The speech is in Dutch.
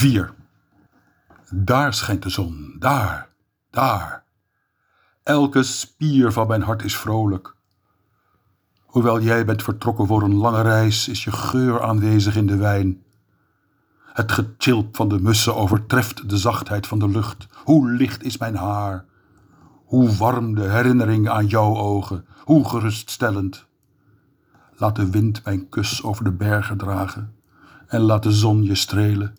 4. Daar schijnt de zon, daar, daar. Elke spier van mijn hart is vrolijk. Hoewel jij bent vertrokken voor een lange reis, is je geur aanwezig in de wijn. Het getjilp van de mussen overtreft de zachtheid van de lucht. Hoe licht is mijn haar. Hoe warm de herinnering aan jouw ogen. Hoe geruststellend. Laat de wind mijn kus over de bergen dragen en laat de zon je strelen.